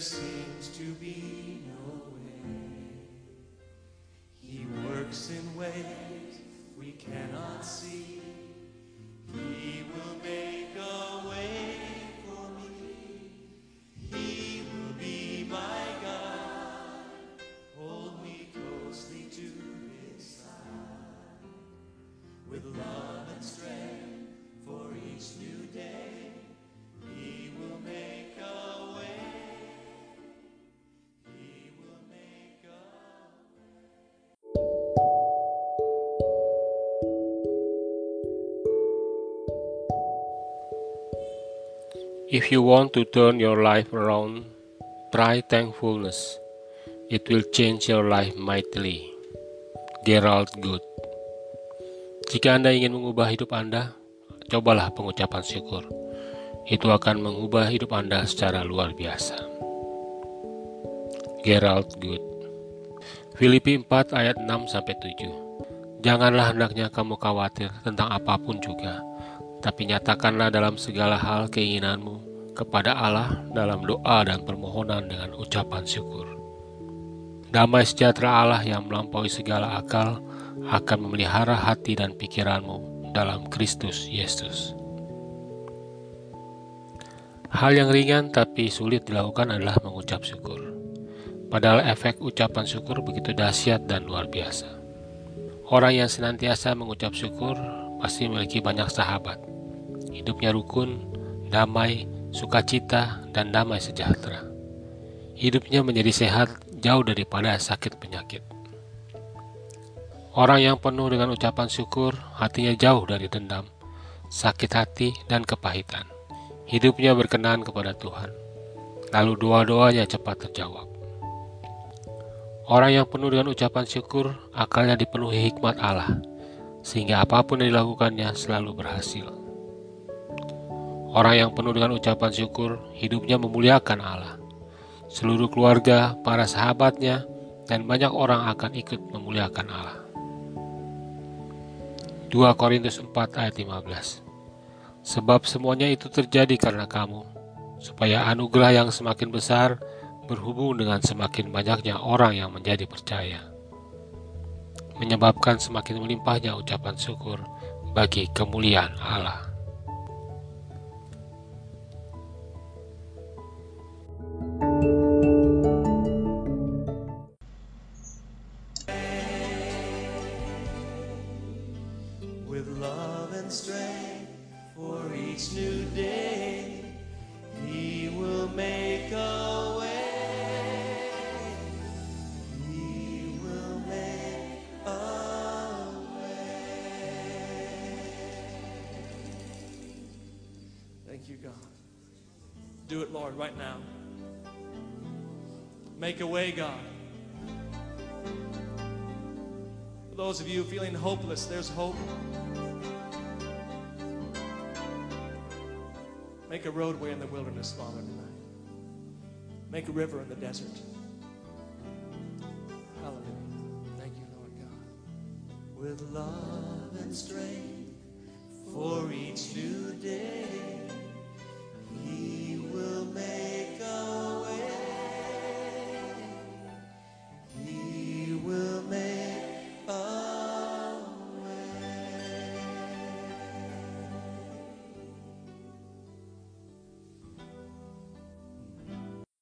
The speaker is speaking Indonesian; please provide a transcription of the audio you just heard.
seems to be no way. He works in ways we cannot see. He will make a way for me. He will be my God. Hold me closely to his side. With love If you want to turn your life around, try thankfulness. It will change your life mightily. Gerald Good Jika Anda ingin mengubah hidup Anda, cobalah pengucapan syukur. Itu akan mengubah hidup Anda secara luar biasa. Gerald Good Filipi 4 ayat 6 sampai 7. Janganlah hendaknya kamu khawatir tentang apa pun juga, tapi nyatakanlah dalam segala hal keinginanmu kepada Allah dalam doa dan permohonan dengan ucapan syukur. Damai sejahtera Allah yang melampaui segala akal akan memelihara hati dan pikiranmu dalam Kristus Yesus. Hal yang ringan tapi sulit dilakukan adalah mengucap syukur. Padahal efek ucapan syukur begitu dahsyat dan luar biasa. Orang yang senantiasa mengucap syukur pasti memiliki banyak sahabat. Hidupnya rukun, damai, sukacita, dan damai sejahtera. Hidupnya menjadi sehat jauh daripada sakit penyakit. Orang yang penuh dengan ucapan syukur, hatinya jauh dari dendam, sakit hati, dan kepahitan. Hidupnya berkenan kepada Tuhan. Lalu doa-doanya cepat terjawab. Orang yang penuh dengan ucapan syukur, akalnya dipenuhi hikmat Allah, sehingga apa pun yang dilakukannya selalu berhasil. Orang yang penuh dengan ucapan syukur, hidupnya memuliakan Allah. Seluruh keluarga, para sahabatnya, dan banyak orang akan ikut memuliakan Allah. 2 Korintus 4 ayat 15 Sebab semuanya itu terjadi karena kamu, supaya anugerah yang semakin besar berhubung dengan semakin banyaknya orang yang menjadi percaya. Menyebabkan semakin melimpahnya ucapan syukur bagi kemuliaan Allah. with love and strength for each new day. Thank you, God. Do it, Lord, right now. Make a way, God. For those of you feeling hopeless, there's hope. Make a roadway in the wilderness, Father, tonight. Make a river in the desert. Hallelujah. Thank you, Lord God. With love and strength for each new day. He will make